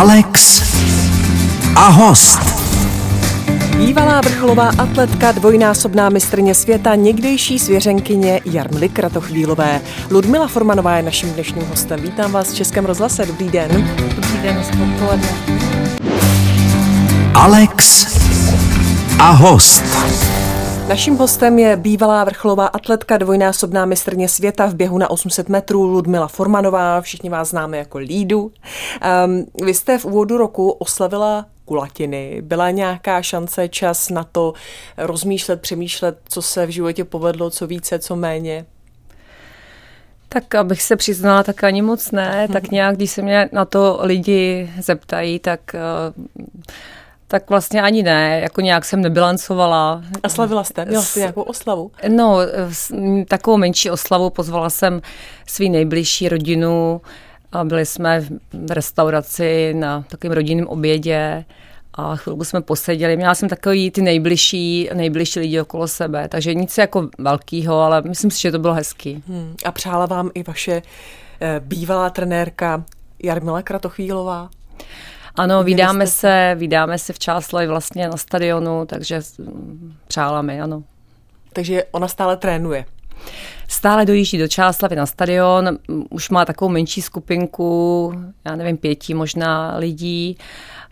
Alex a host. Bývalá vrcholová atletka, dvojnásobná mistrně světa, někdejší svěřenkyně Jarmily Kratochvílové. Ludmila Formanová je naším dnešním hostem. Vítám vás v Českém rozhlase. Dobrý den. Dobrý den, odpoledne. Alex a host. Naším hostem je bývalá vrcholová atletka, dvojnásobná mistrně světa v běhu na 800 metrů Ludmila Formanová, všichni vás známe jako Lídu. Um, vy jste v úvodu roku oslavila kulatiny. Byla nějaká šance, čas na to rozmýšlet, přemýšlet, co se v životě povedlo, co více, co méně? Tak abych se přiznala, tak ani moc ne. Tak nějak, když se mě na to lidi zeptají, tak uh, tak vlastně ani ne, jako nějak jsem nebilancovala. A slavila jste? Měla jste nějakou oslavu? No, takovou menší oslavu, pozvala jsem svý nejbližší rodinu, a byli jsme v restauraci na takovém rodinném obědě a chvilku jsme poseděli. Měla jsem takový ty nejbližší, nejbližší lidi okolo sebe, takže nic jako velkého, ale myslím si, že to bylo hezký. Hmm. A přála vám i vaše eh, bývalá trenérka Jarmila Kratochvílová? Ano, vydáme se, vydáme se v Čáslavi vlastně na stadionu, takže přála mi, ano. Takže ona stále trénuje? Stále dojíždí do Čáslavy na stadion, už má takovou menší skupinku, já nevím, pěti možná lidí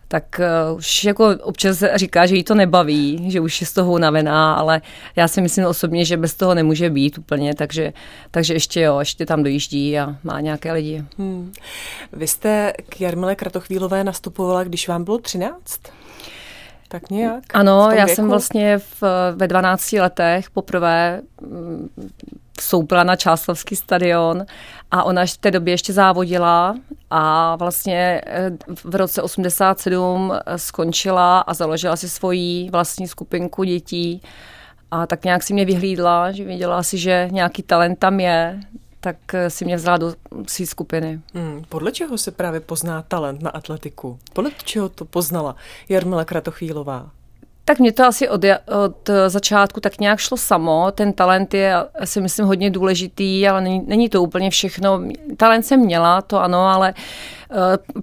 tak uh, už jako občas říká, že jí to nebaví, že už je z toho unavená, ale já si myslím osobně, že bez toho nemůže být úplně, takže, takže ještě jo, ještě tam dojíždí a má nějaké lidi. Hmm. Vy jste k Jarmile Kratochvílové nastupovala, když vám bylo 13? Tak nějak? Ano, já věku? jsem vlastně v, ve 12 letech poprvé mm, vstoupila na Čáslavský stadion a ona v té době ještě závodila a vlastně eh, v roce 87 eh, skončila a založila si svoji vlastní skupinku dětí a tak nějak si mě vyhlídla, že věděla si, že nějaký talent tam je, tak eh, si mě vzala do své skupiny. Hmm, podle čeho se právě pozná talent na atletiku? Podle čeho to poznala Jarmila Kratochvílová? Tak mě to asi od, od začátku tak nějak šlo samo. Ten talent je asi myslím hodně důležitý, ale není, není to úplně všechno. Talent jsem měla, to ano, ale uh,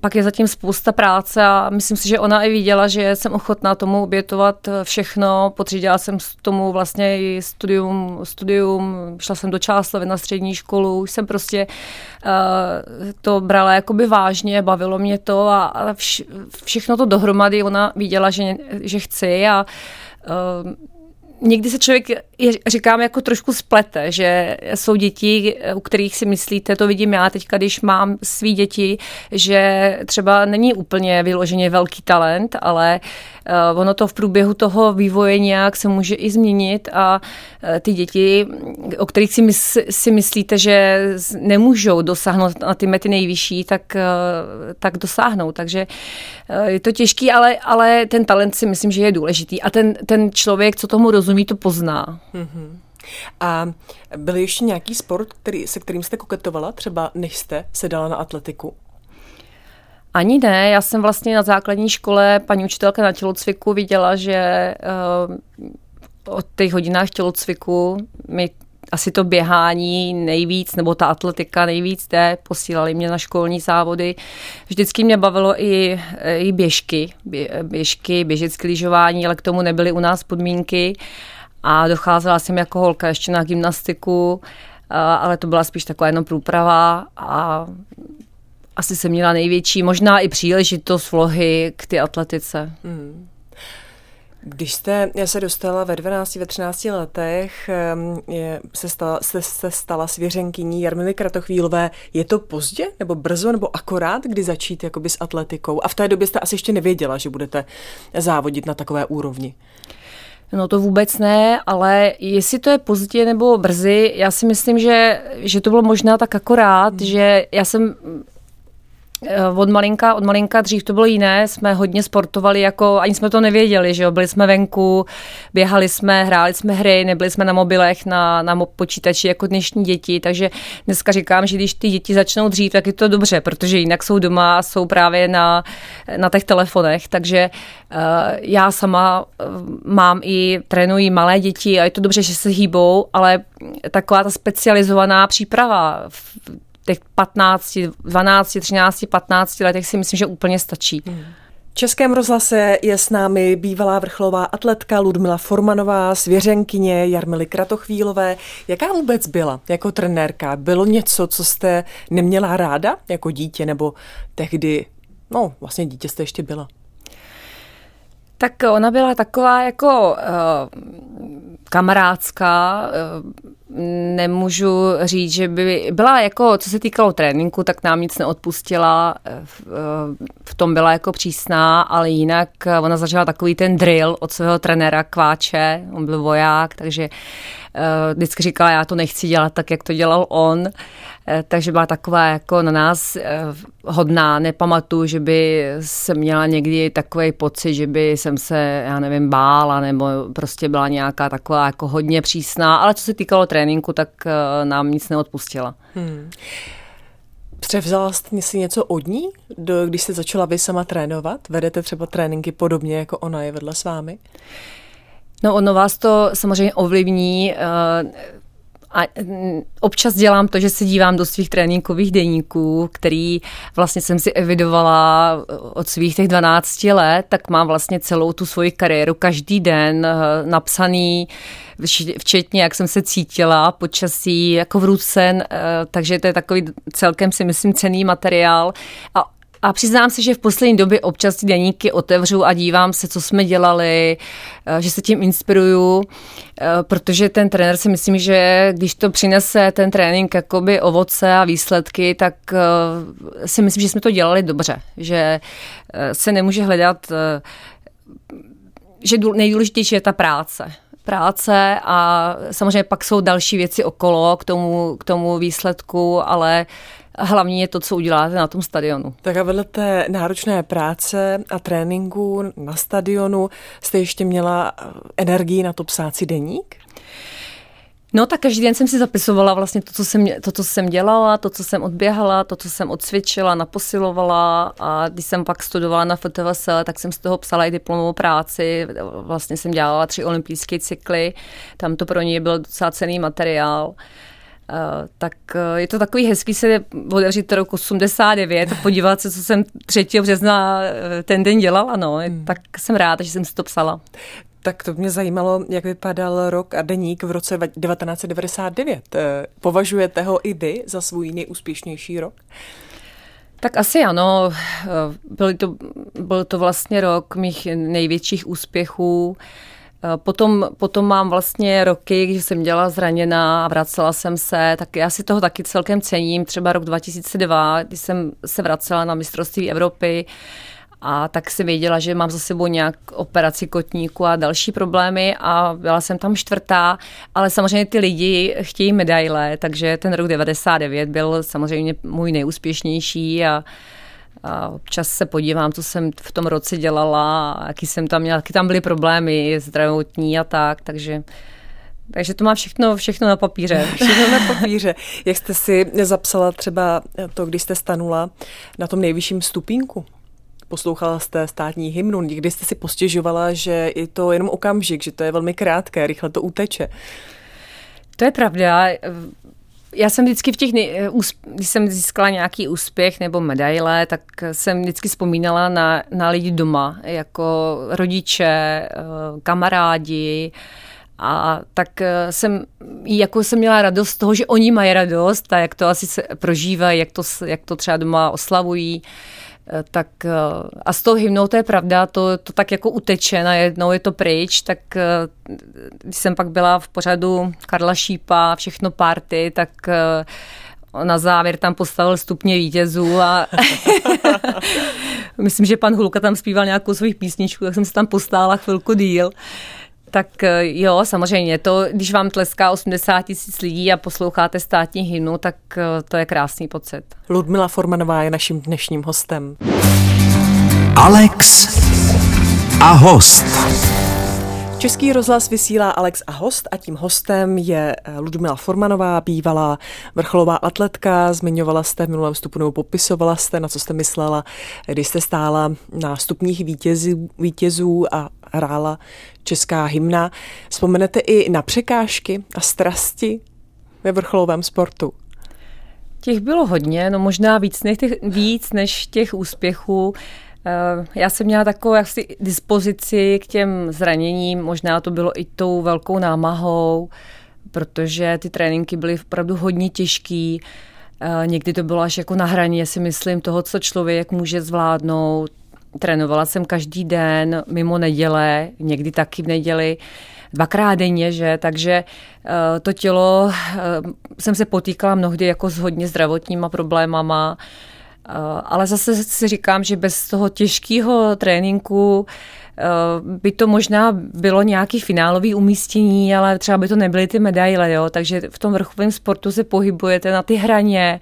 pak je zatím spousta práce a myslím si, že ona i viděla, že jsem ochotná tomu obětovat všechno. Potřídila jsem tomu vlastně i studium, studium šla jsem do Čáslavy na střední školu, už jsem prostě uh, to brala jakoby vážně, bavilo mě to a, vš, všechno to dohromady ona viděla, že, že chci a někdy se člověk, je, říkám, jako trošku splete, že jsou děti, u kterých si myslíte, to vidím já teďka, když mám svý děti, že třeba není úplně vyloženě velký talent, ale uh, ono to v průběhu toho vývoje nějak se může i změnit a uh, ty děti, o kterých si, mys, si myslíte, že nemůžou dosáhnout na ty mety nejvyšší, tak, uh, tak dosáhnou. Takže je to těžký, ale, ale ten talent si myslím, že je důležitý. A ten, ten člověk, co tomu rozumí, to pozná. Mm-hmm. A byl ještě nějaký sport, který, se kterým jste koketovala, třeba než jste se dala na atletiku? Ani ne, já jsem vlastně na základní škole paní učitelka na tělocviku viděla, že uh, o těch hodinách tělocviku mi asi to běhání nejvíc, nebo ta atletika nejvíc jde, posílali mě na školní závody. Vždycky mě bavilo i, i běžky, běžky, běžecké lyžování, ale k tomu nebyly u nás podmínky a docházela jsem jako holka ještě na gymnastiku, ale to byla spíš taková jenom průprava a asi jsem měla největší, možná i příležitost vlohy k ty atletice. Hmm. Když jste se dostala ve 12, ve 13 letech, je, se, stala, se, se stala svěřenkyní Jarmily Kratochvílové, je to pozdě nebo brzo nebo akorát, kdy začít jakoby s atletikou? A v té době jste asi ještě nevěděla, že budete závodit na takové úrovni. No to vůbec ne, ale jestli to je pozdě nebo brzy, já si myslím, že, že to bylo možná tak akorát, hmm. že já jsem od malinka, od malinka dřív to bylo jiné, jsme hodně sportovali, jako ani jsme to nevěděli, že jo, byli jsme venku, běhali jsme, hráli jsme hry, nebyli jsme na mobilech, na, na počítači jako dnešní děti, takže dneska říkám, že když ty děti začnou dřív, tak je to dobře, protože jinak jsou doma a jsou právě na, na těch telefonech, takže uh, já sama uh, mám i, trénuji malé děti a je to dobře, že se hýbou, ale taková ta specializovaná příprava těch 15, 12, 13, 15 letech si myslím, že úplně stačí. Hmm. V Českém rozhlase je s námi bývalá vrcholová atletka Ludmila Formanová, svěřenkyně Jarmily Kratochvílové. Jaká vůbec byla jako trenérka? Bylo něco, co jste neměla ráda jako dítě nebo tehdy, no vlastně dítě jste ještě byla? Tak ona byla taková jako uh, kamarádská, uh, nemůžu říct, že by byla jako, co se týkalo tréninku, tak nám nic neodpustila, v, uh, v tom byla jako přísná, ale jinak ona zažila takový ten drill od svého trenéra Kváče, on byl voják, takže uh, vždycky říkala, já to nechci dělat tak, jak to dělal on. Uh, Eh, takže byla taková jako na nás eh, hodná. Nepamatuju, že by se měla někdy takový pocit, že by jsem se, já nevím, bála, nebo prostě byla nějaká taková jako hodně přísná, ale co se týkalo tréninku, tak eh, nám nic neodpustila. Hmm. Převzala jste si něco od ní, do, když jste začala vy sama trénovat? Vedete třeba tréninky podobně, jako ona je vedla s vámi? No ono vás to samozřejmě ovlivní. A mm, občas dělám to, že se dívám do svých tréninkových deníků, který vlastně jsem si evidovala od svých těch 12 let, tak mám vlastně celou tu svoji kariéru každý den eh, napsaný, včetně jak jsem se cítila, počasí, jako v ruce, eh, takže to je takový celkem si myslím cený materiál. A a přiznám se, že v poslední době občas ty deníky otevřu a dívám se, co jsme dělali, eh, že se tím inspiruju, eh, protože ten trenér si myslím, že když to přinese ten trénink jakoby ovoce a výsledky, tak eh, si myslím, že jsme to dělali dobře, že se nemůže hledat, že nejdůležitější je ta práce. Práce a samozřejmě pak jsou další věci okolo k tomu, k tomu výsledku, ale hlavní je to, co uděláte na tom stadionu. Tak a vedle té náročné práce a tréninku na stadionu jste ještě měla eh, energii na to psáci deník? No tak každý den jsem si zapisovala vlastně to, co jsem, to, co jsem dělala, to, co jsem odběhala, to, co jsem odcvičila, naposilovala a když jsem pak studovala na FTVS, tak jsem z toho psala i diplomovou práci, vlastně jsem dělala tři olympijské cykly, tam to pro ní byl docela cený materiál. Uh, tak uh, je to takový hezký se otevřít rok 89 a podívat se, co jsem 3. března uh, ten den dělala. No. Hmm. Tak jsem ráda, že jsem si to psala. Tak to mě zajímalo, jak vypadal rok a deník v roce 1999. Považujete ho i vy za svůj nejúspěšnější rok? Tak asi ano. Byl to, byl to vlastně rok mých největších úspěchů. Eh, potom, potom mám vlastně roky, když jsem dělala zraněná a vracela jsem se, tak já si toho taky celkem cením. Třeba rok 2002, když jsem se vracela na mistrovství Evropy, a tak si věděla, že mám za sebou nějak operaci kotníku a další problémy a byla jsem tam čtvrtá, ale samozřejmě ty lidi chtějí medaile, takže ten rok 99 byl samozřejmě můj nejúspěšnější a a občas se podívám, co jsem v tom roce dělala, jaký jsem tam měla, jaký tam byly problémy zdravotní a tak, takže takže to má všechno, všechno na papíře. Všechno na papíře. Jak jste si zapsala třeba to, když jste stanula na tom nejvyšším stupínku? Poslouchala jste státní hymnu, někdy jste si postěžovala, že je to jenom okamžik, že to je velmi krátké, rychle to uteče. To je pravda já jsem vždycky v těch, když jsem získala nějaký úspěch nebo medaile, tak jsem vždycky vzpomínala na, na lidi doma, jako rodiče, eh, kamarádi, a tak eh, jsem, jako jsem měla radost z toho, že oni mají radost a jak to asi se prožívají, jak to, jak to třeba doma oslavují. Eh, tak eh, a s tou hymnou to je pravda, to, to tak jako uteče, najednou je to pryč, tak eh, když jsem pak byla v pořadu Karla Šípa, všechno party, tak na závěr tam postavil stupně vítězů a myslím, že pan Hulka tam zpíval nějakou svých písničku, tak jsem se tam postála chvilku díl tak eh, jo, samozřejmě, to, když vám tleská 80 tisíc lidí a posloucháte státní hymnu, tak eh, to je krásný pocit. Ludmila Formanová je naším dnešním hostem. Alex a host. Český rozhlas vysílá Alex a host a tím hostem je eh, Ludmila Formanová, bývalá vrcholová atletka. Zmiňovala jste v minulém vstupu nebo popisovala jste, na co jste myslela, když jste stála na stupních vítězů, vítězů a hrála česká hymna. Vzpomenete i na překážky a strasti ve vrcholovém sportu? Těch bylo hodně, no možná víc než těch, víc než těch úspěchů. Eh, já jsem měla takovou asi dispozici k těm zraněním, možná to bylo i tou velkou námahou, protože ty tréninky byly opravdu hodně těžký. Eh, někdy to bylo až jako na hraně, si myslím, toho, co člověk může zvládnout. Trénovala jsem každý den, mimo neděle, někdy taky v neděli, dvakrát denně, že? Takže eh, to tělo jsem se potýkala mnohdy jako s hodně zdravotníma problémama, Eh, ale zase si říkám, že bez toho těžkého tréninku eh, by to možná bylo nějaký finálový umístění, ale třeba by to nebyly ty medaile, jo? takže v tom vrcholovém sportu se pohybujete na ty hraně,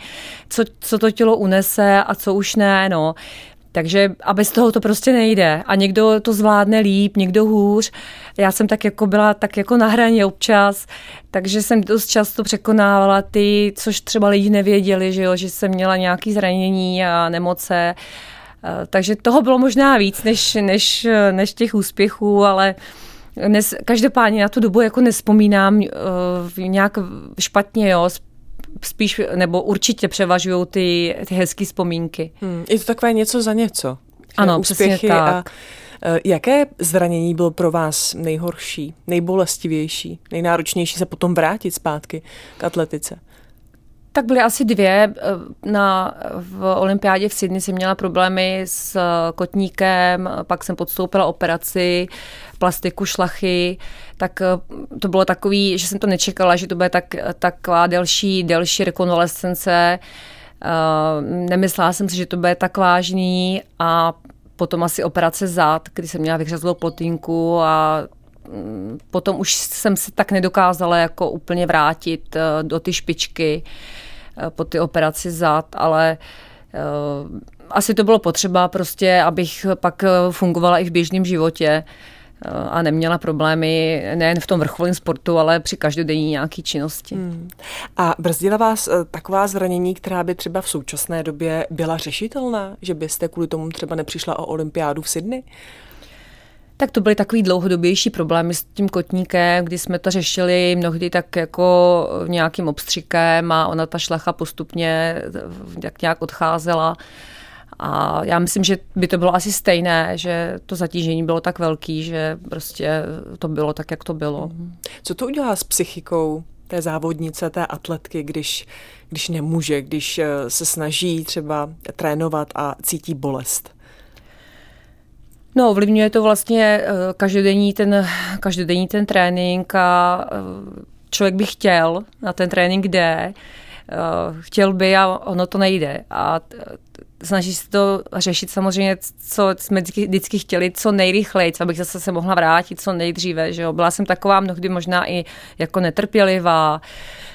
co, co to tělo unese a co už ne, no. Takže a bez toho to prostě nejde. A někdo to zvládne líp, někdo hůř. Já jsem tak jako byla tak jako na hraně občas, takže jsem dost často překonávala ty, což třeba lidi nevěděli, že, jo, že jsem měla nějaké zranění a nemoce. Eh, takže toho bylo možná víc než, než, než těch úspěchů, ale Nes, každopádně na tu dobu jako nespomínám uh, nějak špatně, jo, spíš, nebo určitě převažují ty, ty hezké vzpomínky. Hmm, je to takové něco za něco. Ano, přesně tak. A, uh, jaké zranění bylo pro vás nejhorší, nejbolestivější, nejnáročnější se potom vrátit zpátky k atletice? Tak byly asi dvě. Na, v olympiádě v Sydney jsem měla problémy s kotníkem, pak jsem podstoupila operaci, plastiku šlachy, tak eh, to bylo takový, že jsem to nečekala, že to bude tak, taková delší, delší rekonvalescence. Eh, nemyslela jsem si, že to bude tak vážný a potom asi operace zad, kdy jsem měla vyhřezlou plotínku a potom už jsem se tak nedokázala jako úplně vrátit eh, do ty špičky po ty operaci zad, ale asi to bylo potřeba prostě, abych pak fungovala i v běžném životě a neměla problémy nejen v tom vrcholovém sportu, ale při každodenní nějaké činnosti. Hmm. A brzdila vás eh, taková zranění, která by třeba v současné době byla řešitelná? Že byste kvůli tomu třeba nepřišla o olympiádu v Sydney? Tak to byly takový dlouhodobější problémy s tím kotníkem, kdy jsme to řešili mnohdy tak jako nějakým obstřikem a ona ta šlacha postupně jak nějak odcházela. A já myslím, že by to bylo asi stejné, že to zatížení bylo tak velký, že prostě to bylo tak, jak to bylo. Mhm. Co to udělá s psychikou té závodnice, té atletky, když, když nemůže, když eh, se snaží třeba trénovat a cítí bolest? No, ovlivňuje to vlastně eh, každodenní ten, každodenní ten trénink a eh, člověk by chtěl na ten trénink jde, chtěl by a ono to nejde. A snaží se to řešit samozřejmě, co jsme vždycky chtěli, co nejrychleji, abych zase se mohla vrátit co nejdříve. Že jo? Byla jsem taková mnohdy možná i jako netrpělivá, eh,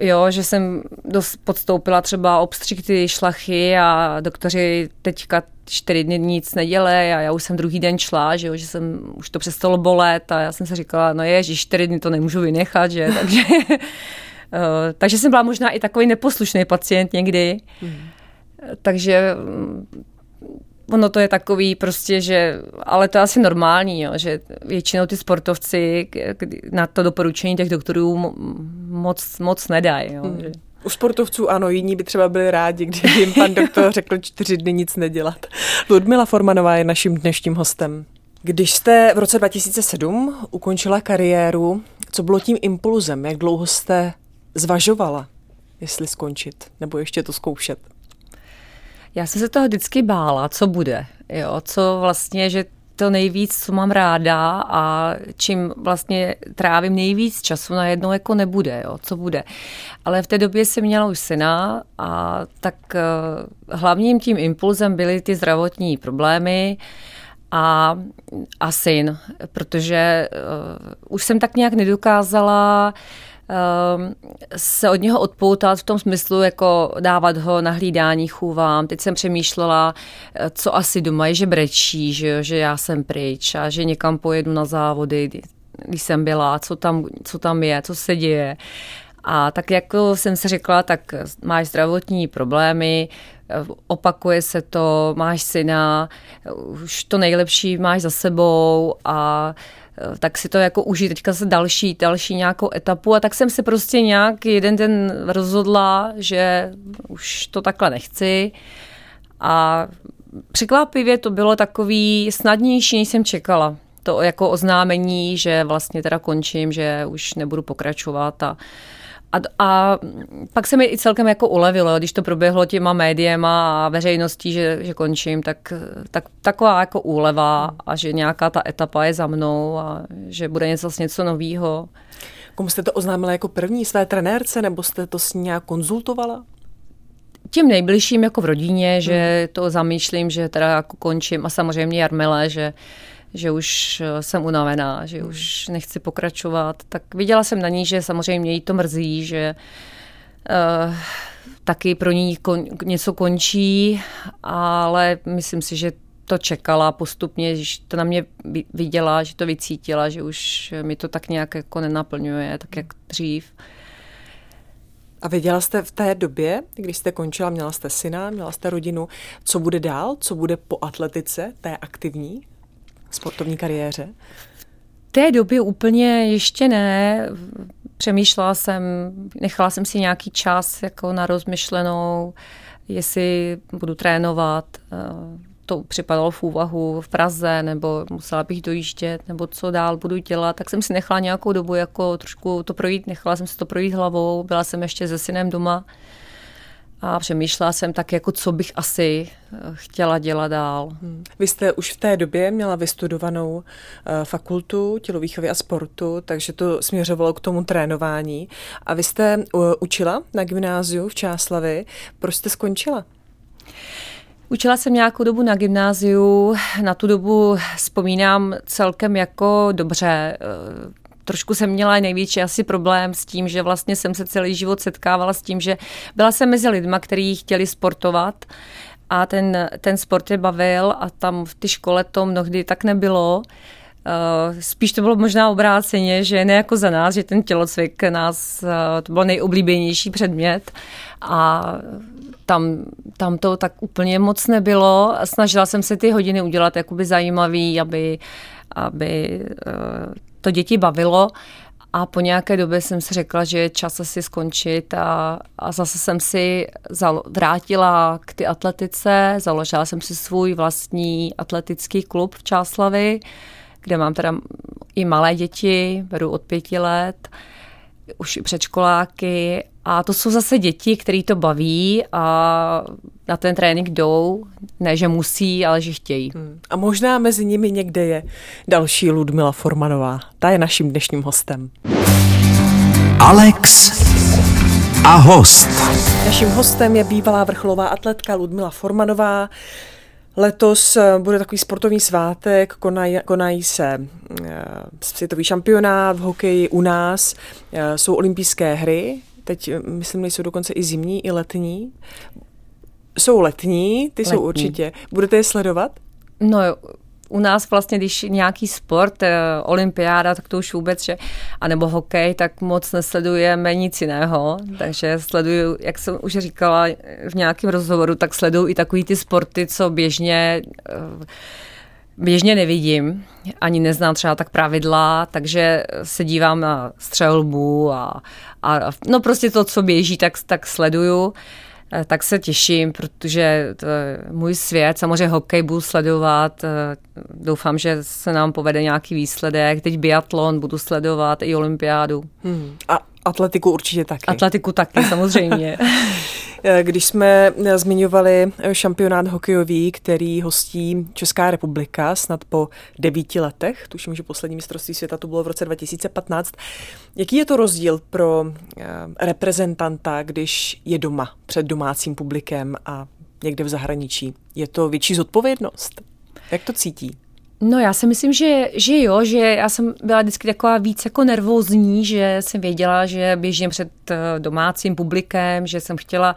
jo, že jsem dost podstoupila třeba obstřik ty šlachy a doktoři teďka čtyři dny nic nedělej a já už jsem druhý den šla, že, jo, že jsem, už to přestalo bolet a já jsem se říkala, no je, že čtyři dny to nemůžu vynechat, že, takže, eh, takže jsem byla možná i takový neposlušný pacient někdy. Hmm. Takže mm, ono to je takový prostě, že, ale to je asi normální, jo, že většinou ty sportovci na to doporučení těch doktorů moc, moc nedají. Jo, hmm. U sportovců ano, jiní by třeba byli rádi, kdyby jim pan doktor řekl čtyři dny nic nedělat. Ludmila Formanová je naším dnešním hostem. Když jste v roce 2007 ukončila kariéru, co bylo tím impulzem? Jak dlouho jste zvažovala, jestli skončit nebo ještě to zkoušet? Já jsem se toho vždycky bála, co bude, jo, co vlastně, že to nejvíc, co mám ráda a čím vlastně trávím nejvíc času, najednou jako nebude, jo, co bude. Ale v té době jsem měla už syna a tak uh, hlavním tím impulzem byly ty zdravotní problémy a, a syn, protože uh, už jsem tak nějak nedokázala uh, se od něho odpoutat v tom smyslu, jako dávat ho na hlídání chůvám. Teď jsem přemýšlela, eh, co asi doma je, že brečí, že, že já jsem pryč a že někam pojedu na závody, když jsem byla, co tam, co tam je, co se děje. A tak jako jsem se řekla, tak máš zdravotní problémy, opakuje se to, máš syna, už to nejlepší máš za sebou a tak si to jako užít teďka se další, další nějakou etapu a tak jsem si prostě nějak jeden den rozhodla, že už to takhle nechci a překvapivě to bylo takový snadnější, než jsem čekala. To jako oznámení, že vlastně teda končím, že už nebudu pokračovat a a, a pak se mi i celkem jako ulevilo, když to proběhlo těma médiema a veřejností, že, že končím, tak, tak taková jako úleva a že nějaká ta etapa je za mnou a že bude něco něco novýho. Komu jste to oznámila jako první své trenérce, nebo jste to s ní nějak konzultovala? Tím nejbližším jako v rodině, že hmm. to zamýšlím, že teda jako končím a samozřejmě Jarmile, že že už eh, jsem unavená, že hmm. už nechci pokračovat. Tak viděla jsem na ní, že samozřejmě jí to mrzí, že uh, taky pro ní kon, něco končí, ale myslím si, že to čekala postupně, že to na mě viděla, že to vycítila, že už mi to tak nějak jako nenaplňuje, tak jak dřív. A věděla jste v té době, když jste končila, měla jste syna, měla jste rodinu, co bude dál, co bude po atletice, té aktivní? Sportovní kariéře? V té době úplně ještě ne. Přemýšlela jsem, nechala jsem si nějaký čas jako na rozmyšlenou, jestli budu trénovat. Eh, to připadalo v úvahu v Praze, nebo musela bych dojíždět, nebo co dál budu dělat. Tak jsem si nechala nějakou dobu jako trošku to projít, nechala jsem si to projít hlavou. Byla jsem ještě se synem doma a přemýšlela jsem tak, jako co bych asi eh, chtěla dělat dál. Hmm. Vy jste už v té době měla vystudovanou uh, fakultu tělovýchovy a sportu, takže to směřovalo k tomu trénování. A vy jste uh, učila na gymnáziu v Čáslavi. Proč jste skončila? Učila jsem nějakou dobu na gymnáziu, na tu dobu vzpomínám celkem jako dobře trošku jsem měla největší asi problém s tím, že vlastně jsem se celý život setkávala s tím, že byla jsem mezi lidma, kteří chtěli sportovat a ten, ten sport je bavil a tam v té škole to mnohdy tak nebylo. Uh, spíš to bylo možná obráceně, že ne jako za nás, že ten tělocvik nás, uh, to byl nejoblíbenější předmět a tam, tam to tak úplně moc nebylo. Snažila jsem se ty hodiny udělat jakoby zajímavý, aby, aby uh, to děti bavilo a po nějaké době jsem si řekla, že je čas asi skončit a, a zase jsem si zal, vrátila k ty atletice, založila jsem si svůj vlastní atletický klub v Čáslavi, kde mám teda i malé děti, beru od pěti let, už i předškoláky a to jsou zase děti, které to baví a na ten trénink jdou, ne, že musí, ale že chtějí. Hmm. A možná mezi nimi někde je další Ludmila Formanová. Ta je naším dnešním hostem. Alex a host. Naším hostem je bývalá vrcholová atletka Ludmila Formanová. Letos eh, bude takový sportovní svátek, konají, konají se eh, světový šampionát v hokeji u nás, eh, jsou olympijské hry, teď myslím, nejsou dokonce i zimní, i letní. Jsou letní, ty letní. jsou určitě. Budete je sledovat? No u nás vlastně, když nějaký sport, eh, olympiáda, tak to už vůbec, že, anebo hokej, tak moc nesledujeme nic jiného, takže sleduju, jak jsem už říkala v nějakém rozhovoru, tak sleduju i takový ty sporty, co běžně eh, běžně nevidím, ani neznám třeba tak pravidla, takže se dívám na střelbu a, a no prostě to, co běží, tak, tak sleduju. Eh, tak se těším, protože to je můj svět, samozřejmě hokej budu sledovat, eh, doufám, že se nám povede nějaký výsledek, teď biatlon budu sledovat i olympiádu. Hmm. A atletiku určitě taky. Atletiku taky, samozřejmě. Eh, když jsme zmiňovali šampionát hokejový, který hostí Česká republika snad po devíti letech, tuším, že poslední mistrovství světa to bylo v roce 2015. Jaký je to rozdíl pro eh, reprezentanta, když je doma před domácím publikem a někde v zahraničí? Je to větší zodpovědnost? Jak to cítí? No já si myslím, že, že jo, že já jsem byla vždycky taková víc jako nervózní, že jsem věděla, že běžím před eh, domácím publikem, že jsem chtěla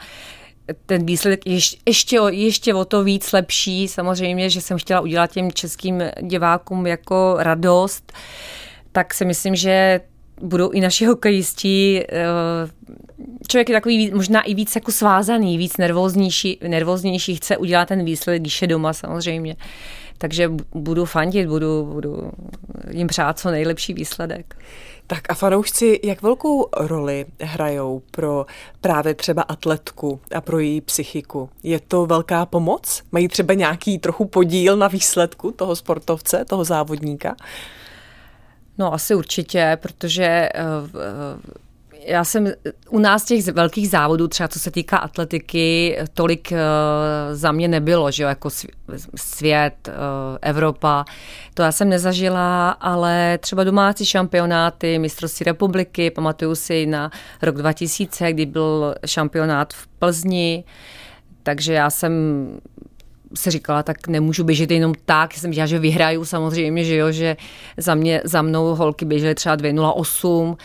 ten výsledek ještě, ještě, ještě o to víc lepší. Samozřejmě, že jsem chtěla udělat těm českým divákům jako radost. Tak si myslím, že budou i naši hokejisti. Eh, člověk je takový možná i víc jako svázaný, víc nervóznější, nervóznější chce udělat ten výsledek, když je doma samozřejmě. Takže budu fandit, budu, budu jim přát co nejlepší výsledek. Tak a fanoušci, jak velkou roli hrajou pro právě třeba atletku a pro její psychiku? Je to velká pomoc? Mají třeba nějaký trochu podíl na výsledku toho sportovce, toho závodníka? No asi určitě, protože uh, já jsem u nás těch velkých závodů, třeba co se týká atletiky, tolik uh, za mě nebylo, že jo, jako svět, uh, Evropa. To já jsem nezažila, ale třeba domácí šampionáty, mistrovství republiky, pamatuju si na rok 2000, kdy byl šampionát v Plzni, takže já jsem se říkala, tak nemůžu běžet jenom tak, jsem říkala, že vyhraju samozřejmě, že jo, že za, mě, za mnou holky běžely třeba 2.08,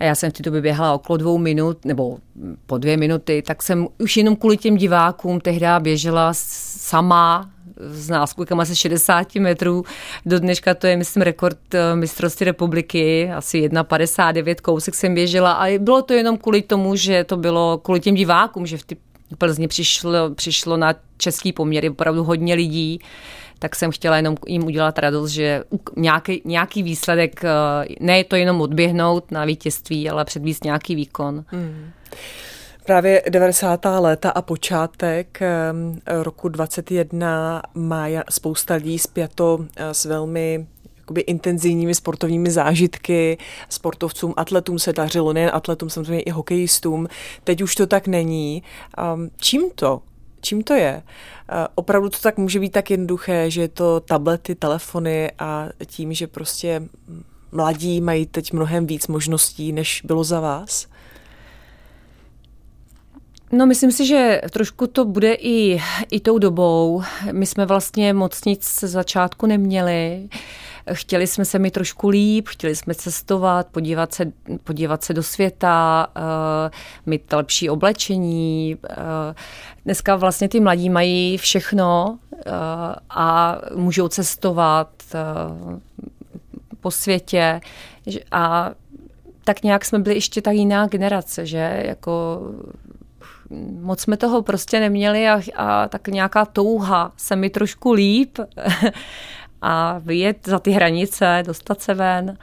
a já jsem v té době běhala okolo dvou minut, nebo po dvě minuty, tak jsem už jenom kvůli těm divákům tehdy běžela sama s náskokem asi 60 metrů. Do dneška to je, myslím, rekord eh, mistrovství republiky, asi 1,59 kousek jsem běžela a bylo to jenom kvůli tomu, že to bylo kvůli těm divákům, že v ty Plzni přišlo, přišlo na český poměr opravdu hodně lidí tak jsem chtěla jenom jim udělat radost, že nějaký, nějaký výsledek, eh, ne je to jenom odběhnout na vítězství, ale předvíst nějaký výkon. Hmm. Právě 90. léta a počátek roku 21 má spousta lidí zpěto eh, s velmi jakoby intenzivními sportovními zážitky. Sportovcům, atletům se dařilo, nejen atletům, samozřejmě i hokejistům. Teď už to tak není. Čím to Čím to je? Eh, opravdu to tak může být tak jednoduché, že je to tablety, telefony a tím, že prostě mladí mají teď mnohem víc možností, než bylo za vás? No, myslím si, že trošku to bude i, i tou dobou. My jsme vlastně moc nic z začátku neměli. Chtěli jsme se mi trošku líp, chtěli jsme cestovat, podívat se, podívat se do světa, uh, mít lepší oblečení. Uh, dneska vlastně ty mladí mají všechno uh, a můžou cestovat uh, po světě a tak nějak jsme byli ještě ta jiná generace, že jako moc jsme toho prostě neměli a, a tak nějaká touha se mi trošku líp a vyjet za ty hranice, dostat se ven,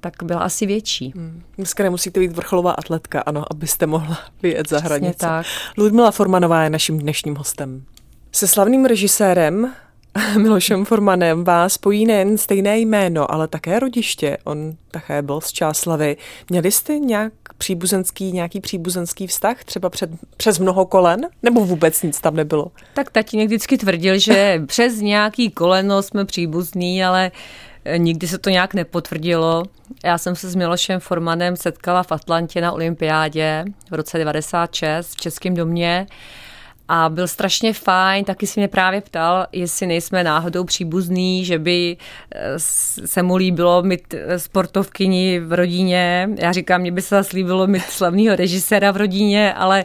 tak byla asi větší. Hmm. Dneska nemusíte být vrcholová atletka, ano, abyste mohla vyjet za Přesně hranice. Tak. Ludmila Formanová je naším dnešním hostem. Se slavným režisérem Milošem Formanem vás spojí nejen stejné jméno, ale také rodiště. On také byl z Čáslavy. Měli jste nějak příbuzenský, nějaký příbuzenský vztah, třeba před, přes mnoho kolen, nebo vůbec nic tam nebylo? Tak tatínek vždycky tvrdil, že přes nějaký koleno jsme příbuzní, ale eh, nikdy se to nějak nepotvrdilo. Já jsem se s Milošem Formanem setkala v Atlantě na olympiádě v roce 96 v Českém domě a byl strašně fajn, taky si mě právě ptal, jestli nejsme náhodou příbuzný, že by eh, se mu líbilo mít eh, sportovkyni v rodině. Já říkám, mě by se zase líbilo mít slavného režiséra v rodině, ale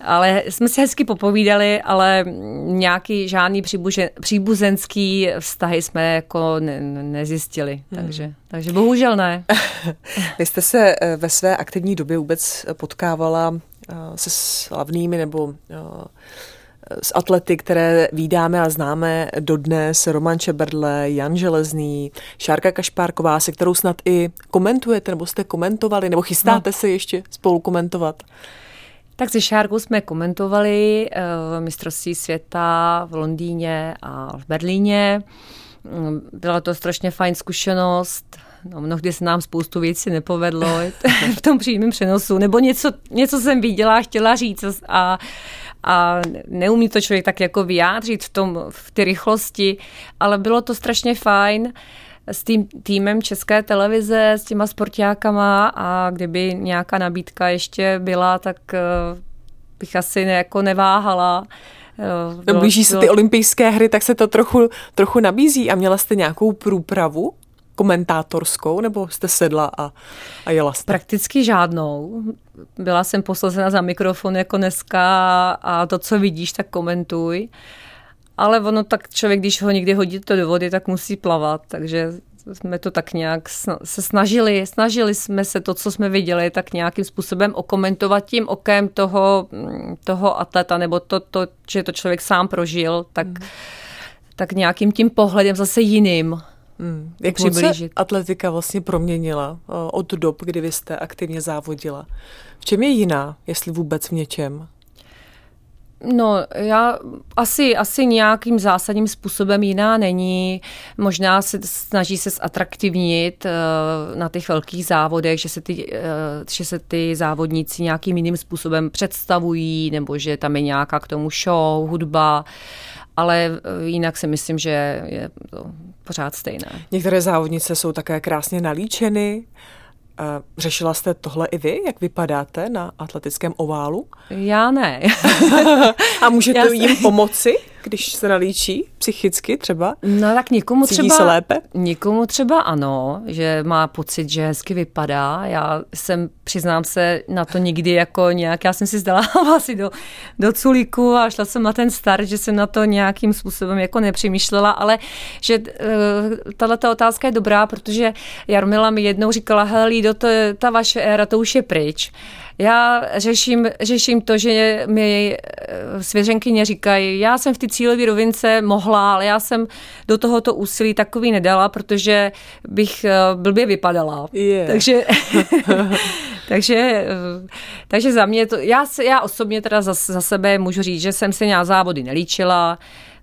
ale jsme si hezky popovídali, ale nějaký žádný příbužen, příbuzenský vztahy jsme jako ne, nezjistili, hmm. takže, takže bohužel ne. Vy jste se eh, ve své aktivní době vůbec potkávala se slavnými nebo s atlety, které vídáme a známe dodnes, Roman Čebrdle, Jan Železný, Šárka Kašpárková, se kterou snad i komentujete, nebo jste komentovali, nebo chystáte no. se ještě spolu komentovat? Tak se Šárkou jsme komentovali uh, mistrovství světa v Londýně a v Berlíně. Mm, byla to strašně fajn zkušenost. No, mnohdy se nám spoustu věcí nepovedlo v tom přímém přenosu, nebo něco, něco jsem viděla, chtěla říct a, a neumí to člověk tak jako vyjádřit v, tom, v té rychlosti, ale bylo to strašně fajn s tím týmem České televize, s těma sportákama a kdyby nějaká nabídka ještě byla, tak uh, bych asi ne, jako neváhala. Uh, bylo, Blíží se ty olympijské hry, tak se to trochu, trochu nabízí a měla jste nějakou průpravu komentátorskou, nebo jste sedla a, a jela jste? Prakticky žádnou. Byla jsem posazena za mikrofon jako dneska a to, co vidíš, tak komentuj. Ale ono tak člověk, když ho někdy hodí to do vody, tak musí plavat, takže jsme to tak nějak se snažili, snažili jsme se to, co jsme viděli, tak nějakým způsobem okomentovat tím okem toho, mm, toho atleta, nebo to, to, že to člověk sám prožil, tak, mm. tak nějakým tím pohledem zase jiným. Hmm. Jak moc se atletika vlastně proměnila od dob, kdy vy jste aktivně závodila? V čem je jiná, jestli vůbec v něčem? No, já asi, asi nějakým zásadním způsobem jiná není. Možná se snaží se zatraktivnit uh, na těch velkých závodech, že se, ty, uh, že se ty závodníci nějakým jiným způsobem představují, nebo že tam je nějaká k tomu show, hudba, ale uh, jinak si myslím, že je to pořád stejné. Některé závodnice jsou také krásně nalíčeny, Řešila jste tohle i vy, jak vypadáte na atletickém oválu? Já ne. A můžete Já jim pomoci? Když se nalíčí psychicky třeba? No tak někomu Cítí třeba... se lépe? Někomu třeba ano, že má pocit, že hezky vypadá. Já jsem, přiznám se, na to nikdy jako nějak, já jsem si zdala asi do, do culíku a šla jsem na ten start, že jsem na to nějakým způsobem jako nepřemýšlela, ale že uh, tato otázka je dobrá, protože Jarmila mi jednou říkala, hele Lido, to, ta vaše éra, to už je pryč. Já řeším, řeším to, že mi eh, svěřenkyně říkají, já jsem v ty cílové rovince mohla, ale já jsem do tohoto úsilí takový nedala, protože bych eh, blbě vypadala. Yeah. Takže, takže, eh, takže za mě to, já, já osobně teda za, za sebe můžu říct, že jsem se nějak závody nelíčila,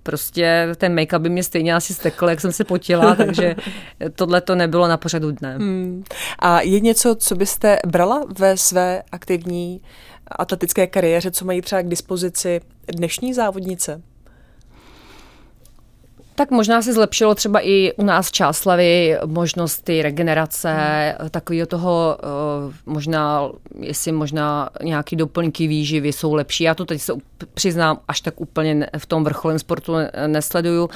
prostě ten make-up by mě stejně asi stekl, jak jsem se potila, takže tohle to nebylo na pořadu dne. Hmm. A je něco, co byste brala ve své aktivní atletické kariéře, co mají třeba k dispozici dnešní závodnice? Tak možná se zlepšilo třeba i u nás v Čáslavy možnosti regenerace, hmm. takového toho, eh, možná, jestli možná nějaký doplňky výživy jsou lepší. Já to teď se přiznám, až tak úplně v tom vrcholém sportu nesleduju,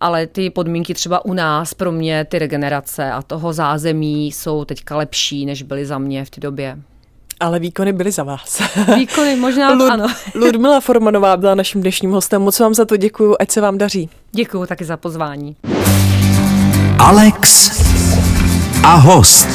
ale ty podmínky třeba u nás pro mě, ty regenerace a toho zázemí jsou teďka lepší, než byly za mě v té době. Ale výkony byly za vás. Výkony možná Lud, ano. Ludmila Formanová byla naším dnešním hostem. Moc vám za to děkuji, ať se vám daří. Děkuji taky za pozvání. Alex a host.